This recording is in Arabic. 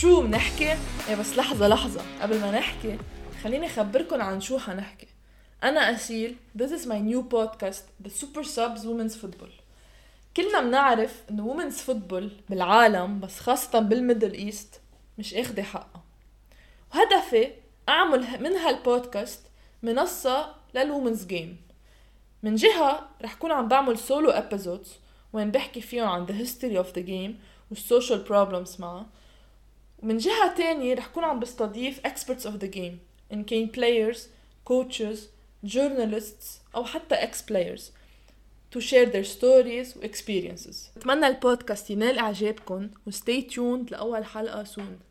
شو بنحكي؟ إيه بس لحظة لحظة. قبل ما نحكي خليني أخبركن عن شو حنحكي. أنا أسيل This is my new podcast The Super Subs Women's Football. كلنا بنعرف إنه Women's Football بالعالم بس خاصة بال Middle East مش اخدة حقها وهدفي أعمل من هالبودكاست منصة لل women's game من جهة رح كون عم بعمل solo episodes وين بحكي فيهم عن the history of the game وال social problems معها ومن جهة تانية رح كون عم بستضيف experts of the game in كان players, coaches, journalists أو حتى ex-players to share their stories و experiences بتمنى البودكاست ينال إعجابكم و stay tuned لأول حلقة soon